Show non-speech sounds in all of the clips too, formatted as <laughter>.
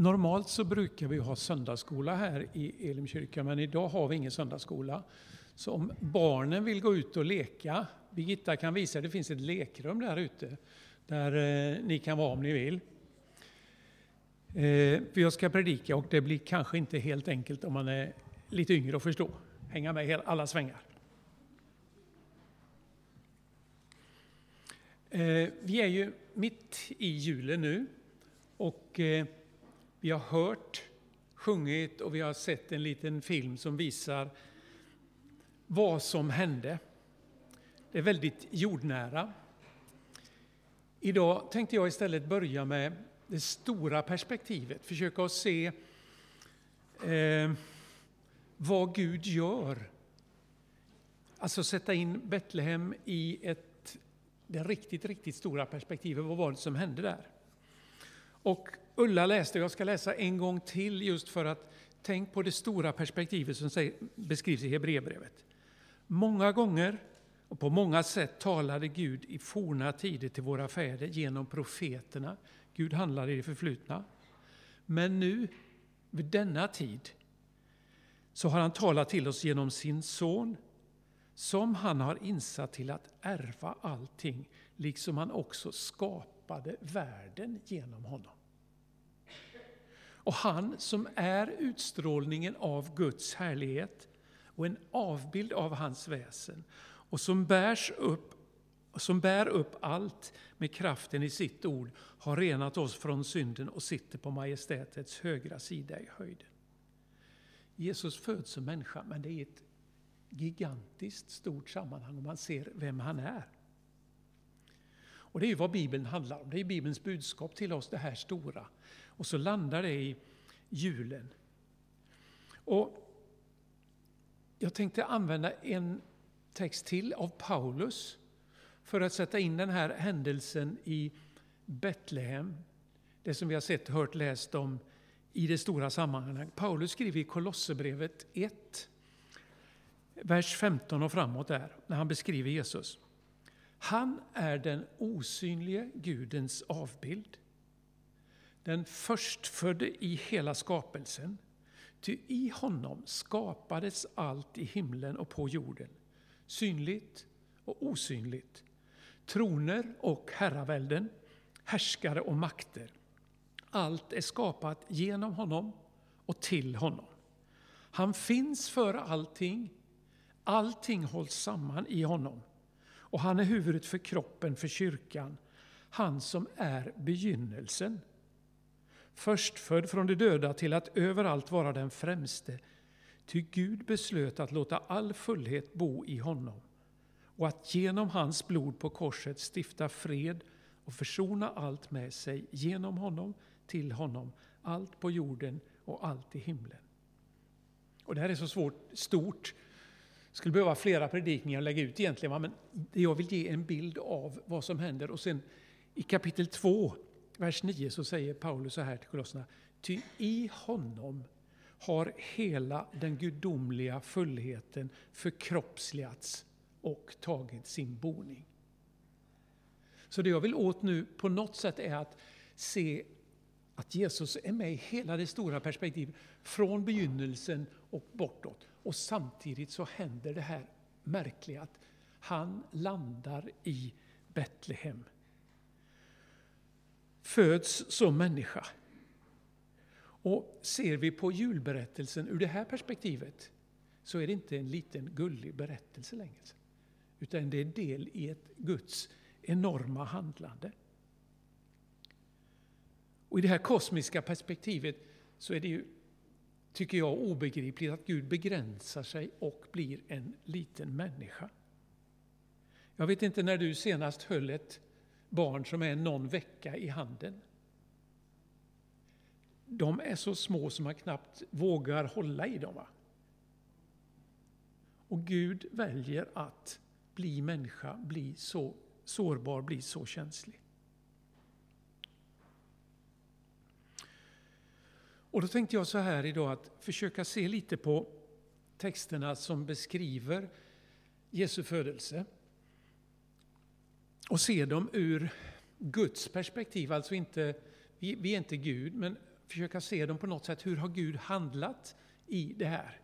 Normalt så brukar vi ha söndagsskola här i Elimkyrkan, men idag har vi ingen söndagsskola. Så om barnen vill gå ut och leka, Birgitta kan visa, det finns ett lekrum där ute, där eh, ni kan vara om ni vill. Eh, för jag ska predika och det blir kanske inte helt enkelt om man är lite yngre att förstå. Hänga med alla svängar. Eh, vi är ju mitt i julen nu och eh, vi har hört, sjungit och vi har sett en liten film som visar vad som hände. Det är väldigt jordnära. Idag tänkte jag istället börja med det stora perspektivet, försöka att se eh, vad Gud gör. Alltså sätta in Betlehem i ett, det riktigt, riktigt stora perspektivet. Vad var det som hände där? Och Ulla läste, jag ska läsa en gång till just för att tänk på det stora perspektivet som beskrivs i Hebreerbrevet. Många gånger och på många sätt talade Gud i forna tider till våra fäder genom profeterna. Gud handlade i det förflutna. Men nu, vid denna tid, så har han talat till oss genom sin son, som han har insatt till att ärva allting, liksom han också skapade världen genom honom. Och han som är utstrålningen av Guds härlighet och en avbild av hans väsen och som bärs upp som bär upp allt med kraften i sitt ord, har renat oss från synden och sitter på majestätets högra sida i höjden. Jesus föds som människa, men det är ett gigantiskt stort sammanhang om man ser vem han är. Och det är ju vad Bibeln handlar om. Det är Bibelns budskap till oss, det här stora. Och så landar det i julen. Och jag tänkte använda en text till av Paulus för att sätta in den här händelsen i Betlehem, det som vi har sett, hört, läst om i det stora sammanhanget. Paulus skriver i Kolosserbrevet 1, vers 15 och framåt där, när han beskriver Jesus. Han är den osynlige Gudens avbild, den förstfödde i hela skapelsen. Ty i honom skapades allt i himlen och på jorden, synligt och osynligt, troner och herravälden, härskare och makter. Allt är skapat genom honom och till honom. Han finns för allting, allting hålls samman i honom. Och han är huvudet för kroppen, för kyrkan, han som är begynnelsen. Förstfödd från de döda till att överallt vara den främste. Ty Gud beslöt att låta all fullhet bo i honom och att genom hans blod på korset stifta fred och försona allt med sig genom honom, till honom, allt på jorden och allt i himlen. Och det här är så svårt, stort, skulle behöva flera predikningar att lägga ut egentligen, men jag vill ge en bild av vad som händer. Och sen i kapitel 2, vers 9, så säger Paulus så här till kolosserna. Ty i honom har hela den gudomliga fullheten förkroppsligats och tagit sin boning. Så det jag vill åt nu på något sätt är att se att Jesus är med i hela det stora perspektivet, från begynnelsen och bortåt. Och samtidigt så händer det här märkliga att han landar i Betlehem. Föds som människa. Och ser vi på julberättelsen ur det här perspektivet så är det inte en liten gullig berättelse längre utan det är del i ett Guds enorma handlande. Och I det här kosmiska perspektivet så är det ju, tycker jag, obegripligt att Gud begränsar sig och blir en liten människa. Jag vet inte när du senast höll ett barn som är någon vecka i handen. De är så små som man knappt vågar hålla i dem. Va? Och Gud väljer att bli människa, bli så sårbar, bli så känslig. Och då tänkte jag så här idag att försöka se lite på texterna som beskriver Jesu födelse. Och se dem ur Guds perspektiv, alltså inte, vi, vi är inte Gud, men försöka se dem på något sätt. Hur har Gud handlat i det här?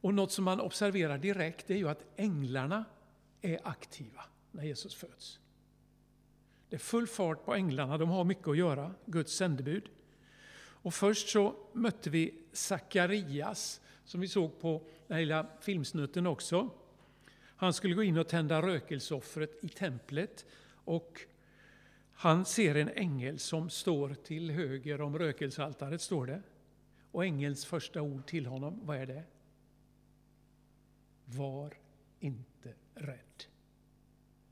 Och något som man observerar direkt är ju att änglarna är aktiva när Jesus föds. Det är full fart på änglarna, de har mycket att göra, Guds sändebud. Och först så mötte vi Sakarias, som vi såg på den här lilla filmsnutten också. Han skulle gå in och tända rökelseoffret i templet och han ser en ängel som står till höger om rökelsealtaret, står det. Och ängelns första ord till honom, vad är det? Var inte rädd.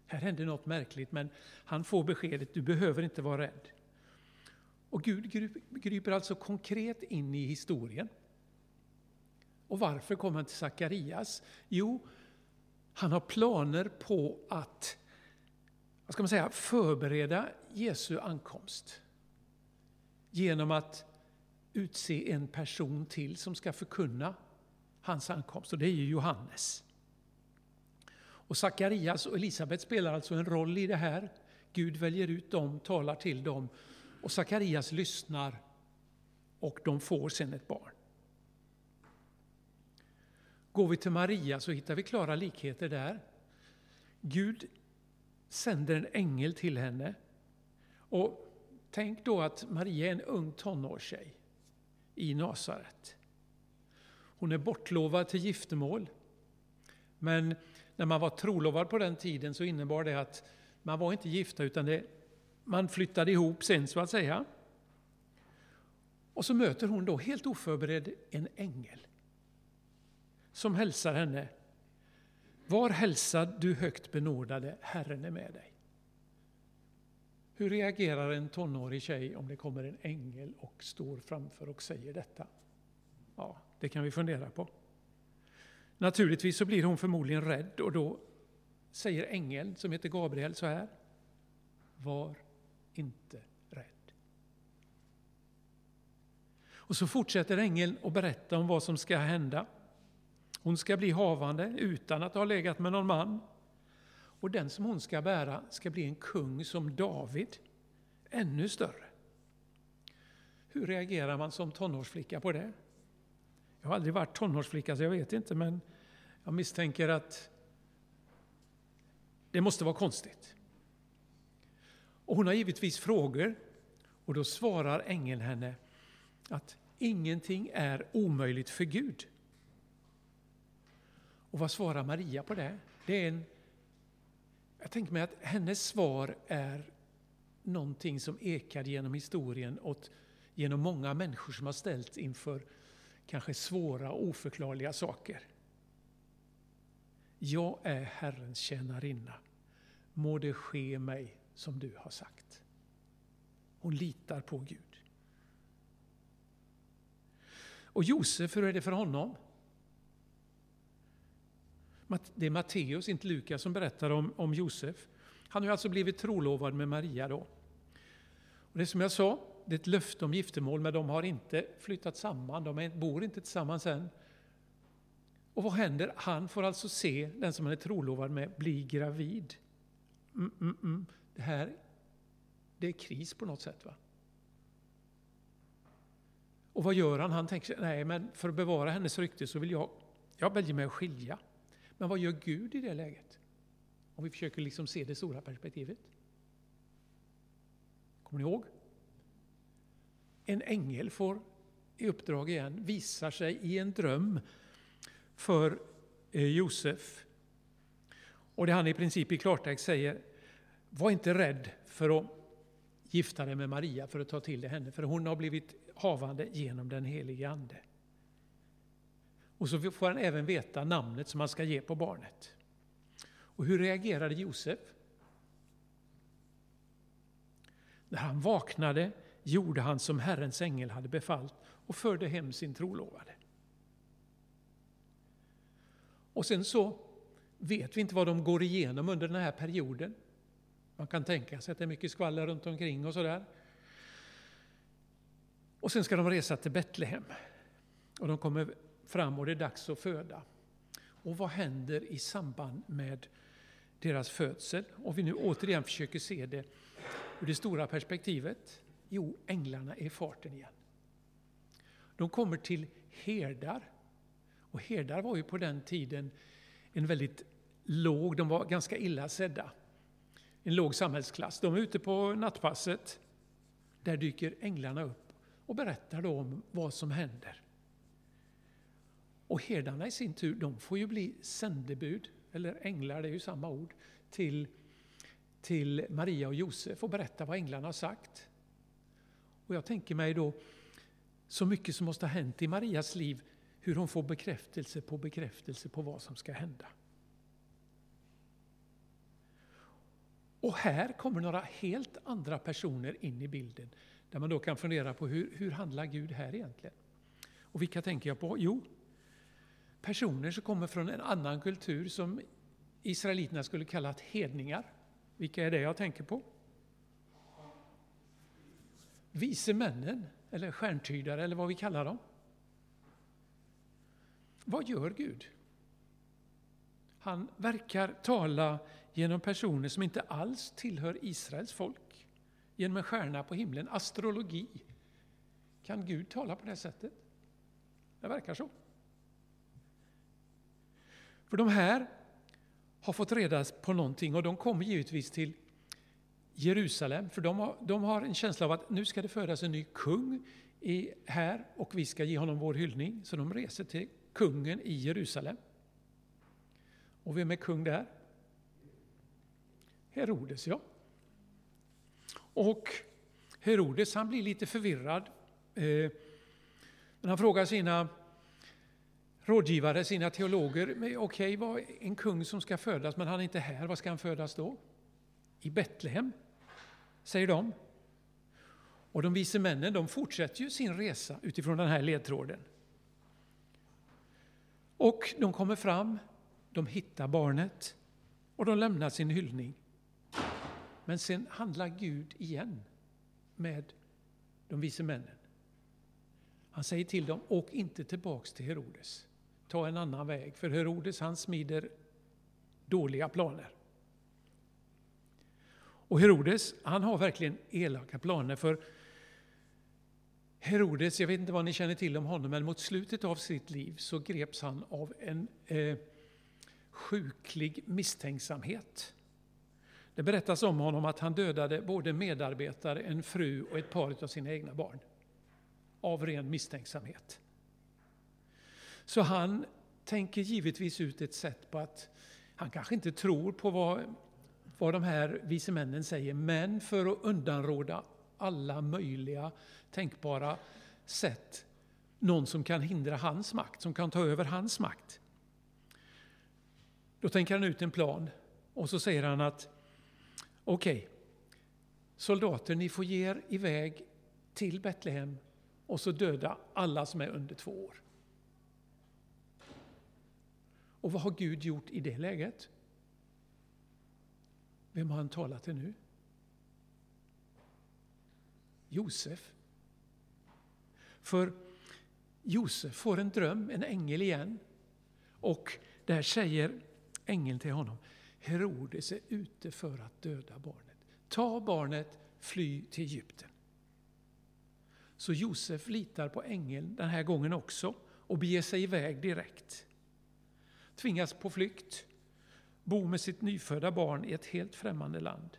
Här hände något märkligt, men han får beskedet, du behöver inte vara rädd. Och Gud griper alltså konkret in i historien. Och varför kommer han till Sakarias? Jo, han har planer på att vad ska man säga, förbereda Jesu ankomst genom att utse en person till som ska förkunna hans ankomst, och det är ju Johannes. Och Sakarias och Elisabet spelar alltså en roll i det här. Gud väljer ut dem, talar till dem och Sakarias lyssnar och de får sen ett barn. Går vi till Maria så hittar vi klara likheter där. Gud sänder en ängel till henne. Och tänk då att Maria är en ung tonårstjej i Nasaret. Hon är bortlovad till giftermål. Men när man var trolovad på den tiden så innebar det att man var inte gifta utan det, man flyttade ihop sen så att säga. Och så möter hon då helt oförberedd en ängel som hälsar henne. Var hälsad du högt benådade, Herren är med dig. Hur reagerar en tonårig tjej om det kommer en ängel och står framför och säger detta? Ja, det kan vi fundera på. Naturligtvis så blir hon förmodligen rädd och då säger ängeln som heter Gabriel så här. Var inte rädd. Och så fortsätter ängeln att berätta om vad som ska hända. Hon ska bli havande utan att ha legat med någon man. Och den som hon ska bära ska bli en kung som David, ännu större. Hur reagerar man som tonårsflicka på det? Jag har aldrig varit tonårsflicka så jag vet inte men jag misstänker att det måste vara konstigt. Och hon har givetvis frågor och då svarar ängeln henne att ingenting är omöjligt för Gud. Och vad svarar Maria på det? det är en, jag tänker mig att hennes svar är någonting som ekar genom historien och genom många människor som har ställts inför kanske svåra och oförklarliga saker. Jag är Herrens tjänarinna. Må det ske mig som du har sagt. Hon litar på Gud. Och Josef, hur är det för honom? Det är Matteus, inte Lukas, som berättar om, om Josef. Han har alltså blivit trolovad med Maria då. Och det är som jag sa, det är ett löfte om giftermål, men de har inte flyttat samman, de bor inte tillsammans än. Och vad händer? Han får alltså se den som han är trolovad med bli gravid. Mm, mm, mm. Det här det är kris på något sätt. va? Och vad gör han? Han tänker nej men för att bevara hennes rykte så vill jag, jag väljer mig att skilja. Men vad gör Gud i det läget? Om vi försöker liksom se det stora perspektivet. Kommer ni ihåg? En ängel får i uppdrag igen, visar sig i en dröm för eh, Josef. Och det han i princip i klartext säger, var inte rädd för att gifta dig med Maria för att ta till dig henne, för hon har blivit havande genom den helige Ande. Och så får han även veta namnet som han ska ge på barnet. Och hur reagerade Josef? När han vaknade gjorde han som Herrens ängel hade befallt och förde hem sin trolovade. Och sen så vet vi inte vad de går igenom under den här perioden. Man kan tänka sig att det är mycket skvaller runt omkring och sådär. Och sen ska de resa till Betlehem. Och de kommer fram och det är dags att föda. Och vad händer i samband med deras födsel? Och vi nu återigen försöker se det ur det stora perspektivet. Jo, änglarna är i farten igen. De kommer till herdar. Och herdar var ju på den tiden en väldigt låg, de var ganska illa sedda. En låg samhällsklass. De är ute på nattpasset. Där dyker änglarna upp och berättar då om vad som händer. Och herdarna i sin tur, de får ju bli sändebud, eller änglar, det är ju samma ord, till, till Maria och Josef och berätta vad änglarna har sagt. Och jag tänker mig då, så mycket som måste ha hänt i Marias liv, hur hon får bekräftelse på bekräftelse på vad som ska hända. Och här kommer några helt andra personer in i bilden, där man då kan fundera på hur, hur handlar Gud här egentligen? Och vilka tänker jag på? Jo, personer som kommer från en annan kultur som israeliterna skulle kalla hedningar. Vilka är det jag tänker på? Vise männen, eller stjärntydare, eller vad vi kallar dem. Vad gör Gud? Han verkar tala genom personer som inte alls tillhör Israels folk. Genom en stjärna på himlen, astrologi. Kan Gud tala på det sättet? Det verkar så. För de här har fått reda på någonting och de kommer givetvis till Jerusalem, för de har, de har en känsla av att nu ska det födas en ny kung i, här och vi ska ge honom vår hyllning. Så de reser till kungen i Jerusalem. Och vem är kung där? Herodes, ja. Och Herodes han blir lite förvirrad. Eh, men han frågar sina rådgivare, sina teologer, okej, okay, vad en kung som ska födas, men han är inte här, var ska han födas då? I Betlehem, säger de. Och de vise männen de fortsätter ju sin resa utifrån den här ledtråden. Och de kommer fram, de hittar barnet och de lämnar sin hyllning. Men sen handlar Gud igen med de vise männen. Han säger till dem, åk inte tillbaks till Herodes. Ta en annan väg, för Herodes han smider dåliga planer. Och Herodes, han har verkligen elaka planer, för Herodes, jag vet inte vad ni känner till om honom, men mot slutet av sitt liv så greps han av en eh, sjuklig misstänksamhet. Det berättas om honom att han dödade både medarbetare, en fru och ett par av sina egna barn. Av ren misstänksamhet. Så han tänker givetvis ut ett sätt på att han kanske inte tror på vad, vad de här vise männen säger, men för att undanråda alla möjliga tänkbara sätt, någon som kan hindra hans makt, som kan ta över hans makt. Då tänker han ut en plan och så säger han att okej, okay, soldater, ni får ge er iväg till Betlehem och så döda alla som är under två år. Och vad har Gud gjort i det läget? Vem har han talat till nu? Josef. För Josef får en dröm, en ängel igen. Och där säger ängeln till honom, Herodes är ute för att döda barnet. Ta barnet, fly till Egypten. Så Josef litar på ängeln den här gången också och beger sig iväg direkt. Tvingas på flykt, bo med sitt nyfödda barn i ett helt främmande land.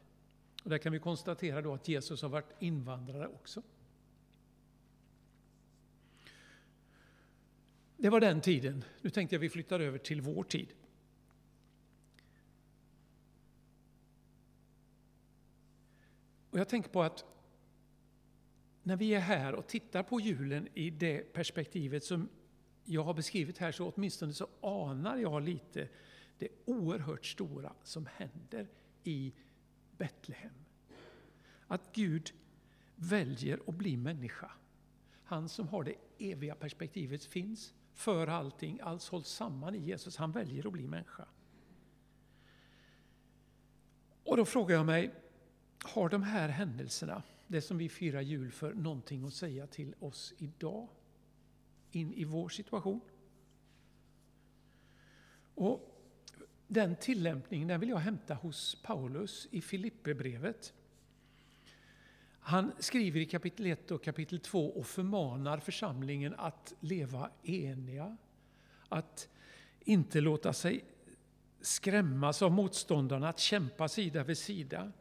Och där kan vi konstatera då att Jesus har varit invandrare också. Det var den tiden. Nu tänkte jag vi flyttar över till vår tid. Och jag tänker på att när vi är här och tittar på julen i det perspektivet som jag har beskrivit här, så åtminstone så anar jag lite det oerhört stora som händer i Betlehem. Att Gud väljer att bli människa. Han som har det eviga perspektivet finns för allting, allt hålls samman i Jesus. Han väljer att bli människa. Och då frågar jag mig, har de här händelserna, det som vi firar jul för, någonting att säga till oss idag? In i vår situation? Och den tillämpningen den vill jag hämta hos Paulus i Filipperbrevet. Han skriver i kapitel 1 och kapitel 2 och förmanar församlingen att leva eniga, att inte låta sig skrämmas av motståndarna, att kämpa sida vid sida.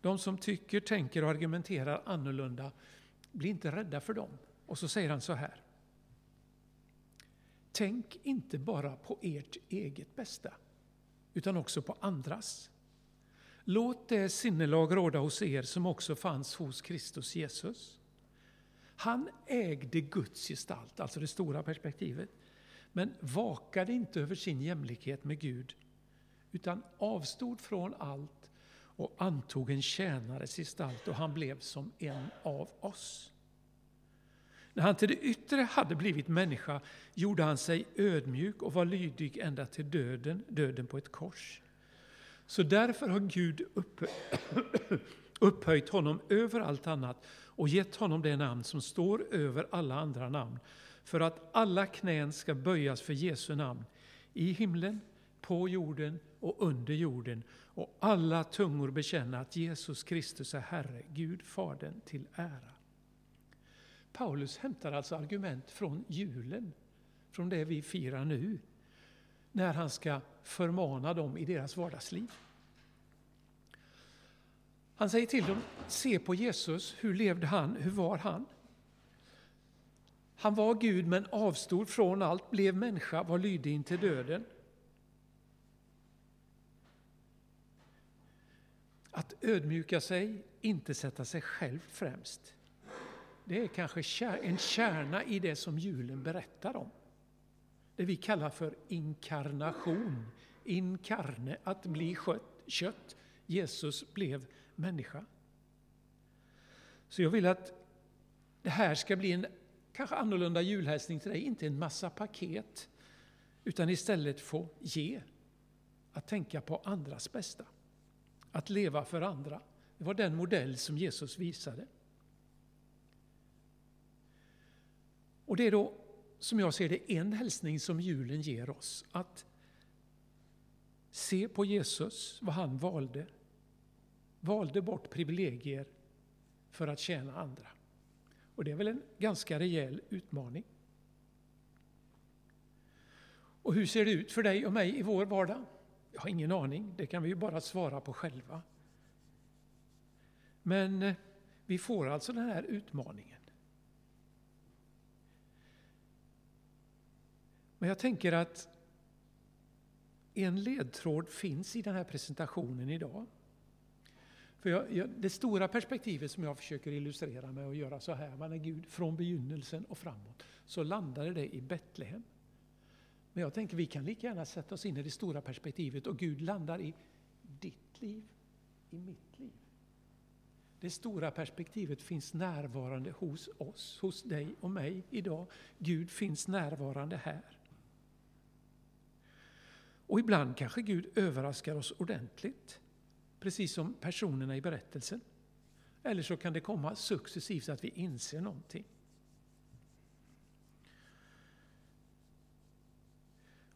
De som tycker, tänker och argumenterar annorlunda, bli inte rädda för dem. Och så säger han så här. Tänk inte bara på ert eget bästa, utan också på andras. Låt det sinnelag råda hos er som också fanns hos Kristus Jesus. Han ägde Guds gestalt, alltså det stora perspektivet, men vakade inte över sin jämlikhet med Gud, utan avstod från allt och antog en tjänares gestalt och han blev som en av oss. När han till det yttre hade blivit människa gjorde han sig ödmjuk och var lydig ända till döden, döden på ett kors. Så därför har Gud <coughs> upphöjt honom över allt annat och gett honom det namn som står över alla andra namn, för att alla knän ska böjas för Jesu namn, i himlen, på jorden och under jorden, och alla tungor bekänna att Jesus Kristus är Herre, Gud Fadern till ära. Paulus hämtar alltså argument från julen, från det vi firar nu, när han ska förmana dem i deras vardagsliv. Han säger till dem, se på Jesus, hur levde han, hur var han? Han var Gud men avstod från allt, blev människa, var lydig in till döden. Att ödmjuka sig, inte sätta sig själv främst. Det är kanske en kärna i det som julen berättar om. Det vi kallar för inkarnation. Inkarne, att bli kött. Jesus blev människa. Så jag vill att det här ska bli en kanske annorlunda julhälsning till dig. Inte en massa paket, utan istället få ge. Att tänka på andras bästa. Att leva för andra. Det var den modell som Jesus visade. Och det är då, som jag ser det, en hälsning som julen ger oss. Att se på Jesus, vad han valde. Valde bort privilegier för att tjäna andra. Och det är väl en ganska rejäl utmaning. Och hur ser det ut för dig och mig i vår vardag? Jag har ingen aning, det kan vi ju bara svara på själva. Men eh, vi får alltså den här utmaningen. Men jag tänker att en ledtråd finns i den här presentationen idag. För jag, jag, det stora perspektivet som jag försöker illustrera med att göra så här, man är Gud från begynnelsen och framåt, så landade det i Betlehem. Men jag tänker vi kan lika gärna sätta oss in i det stora perspektivet och Gud landar i ditt liv, i mitt liv. Det stora perspektivet finns närvarande hos oss, hos dig och mig idag. Gud finns närvarande här. Och ibland kanske Gud överraskar oss ordentligt, precis som personerna i berättelsen. Eller så kan det komma successivt att vi inser någonting.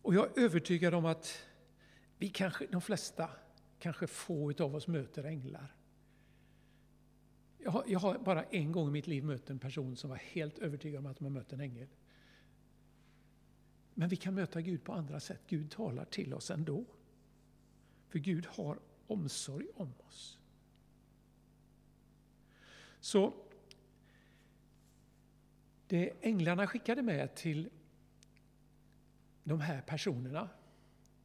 Och jag är övertygad om att vi kanske, de flesta, kanske få av oss möter änglar. Jag har, jag har, bara en gång i mitt liv mött en person som var helt övertygad om att de mött en ängel. Men vi kan möta Gud på andra sätt. Gud talar till oss ändå. För Gud har omsorg om oss. Så det änglarna skickade med till de här personerna,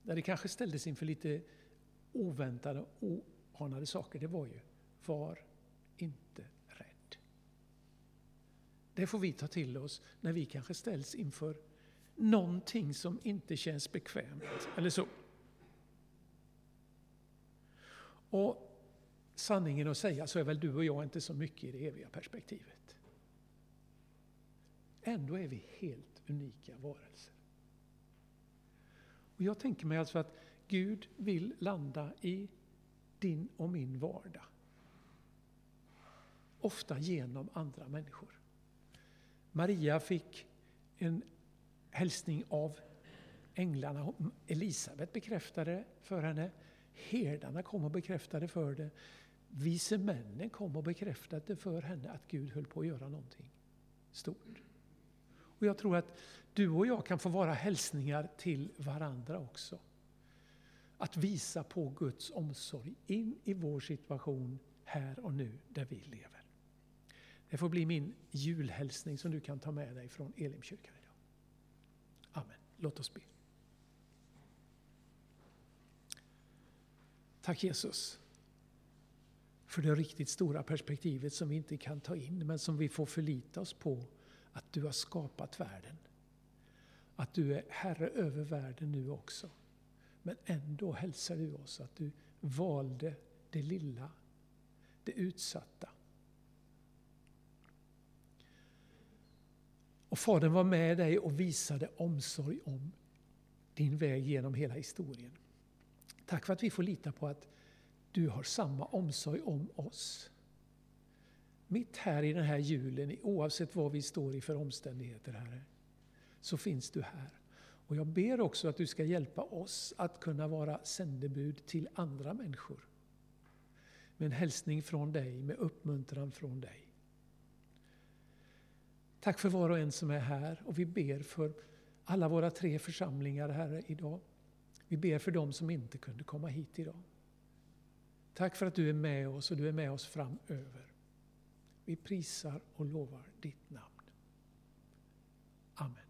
där det kanske ställdes inför lite oväntade och oanade saker, det var ju var inte rädd. Det får vi ta till oss när vi kanske ställs inför någonting som inte känns bekvämt. Eller så. Och sanningen att säga så är väl du och jag inte så mycket i det eviga perspektivet. Ändå är vi helt unika varelser. Och jag tänker mig alltså att Gud vill landa i din och min vardag. Ofta genom andra människor. Maria fick en hälsning av änglarna. Elisabet bekräftade för henne. Herdarna kom och bekräftade för det. vise männen kom och bekräftade för henne att Gud höll på att göra någonting stort. Och jag tror att du och jag kan få vara hälsningar till varandra också. Att visa på Guds omsorg in i vår situation här och nu där vi lever. Det får bli min julhälsning som du kan ta med dig från Elimkyrkan Låt oss be. Tack Jesus för det riktigt stora perspektivet som vi inte kan ta in men som vi får förlita oss på att du har skapat världen. Att du är Herre över världen nu också. Men ändå hälsar du oss att du valde det lilla, det utsatta. Och Fadern var med dig och visade omsorg om din väg genom hela historien. Tack för att vi får lita på att du har samma omsorg om oss. Mitt här i den här julen, oavsett vad vi står i för omständigheter, Herre, så finns du här. Och jag ber också att du ska hjälpa oss att kunna vara sändebud till andra människor. Med en hälsning från dig, med uppmuntran från dig. Tack för var och en som är här och vi ber för alla våra tre församlingar, Herre, idag. Vi ber för dem som inte kunde komma hit idag. Tack för att du är med oss och du är med oss framöver. Vi prisar och lovar ditt namn. Amen.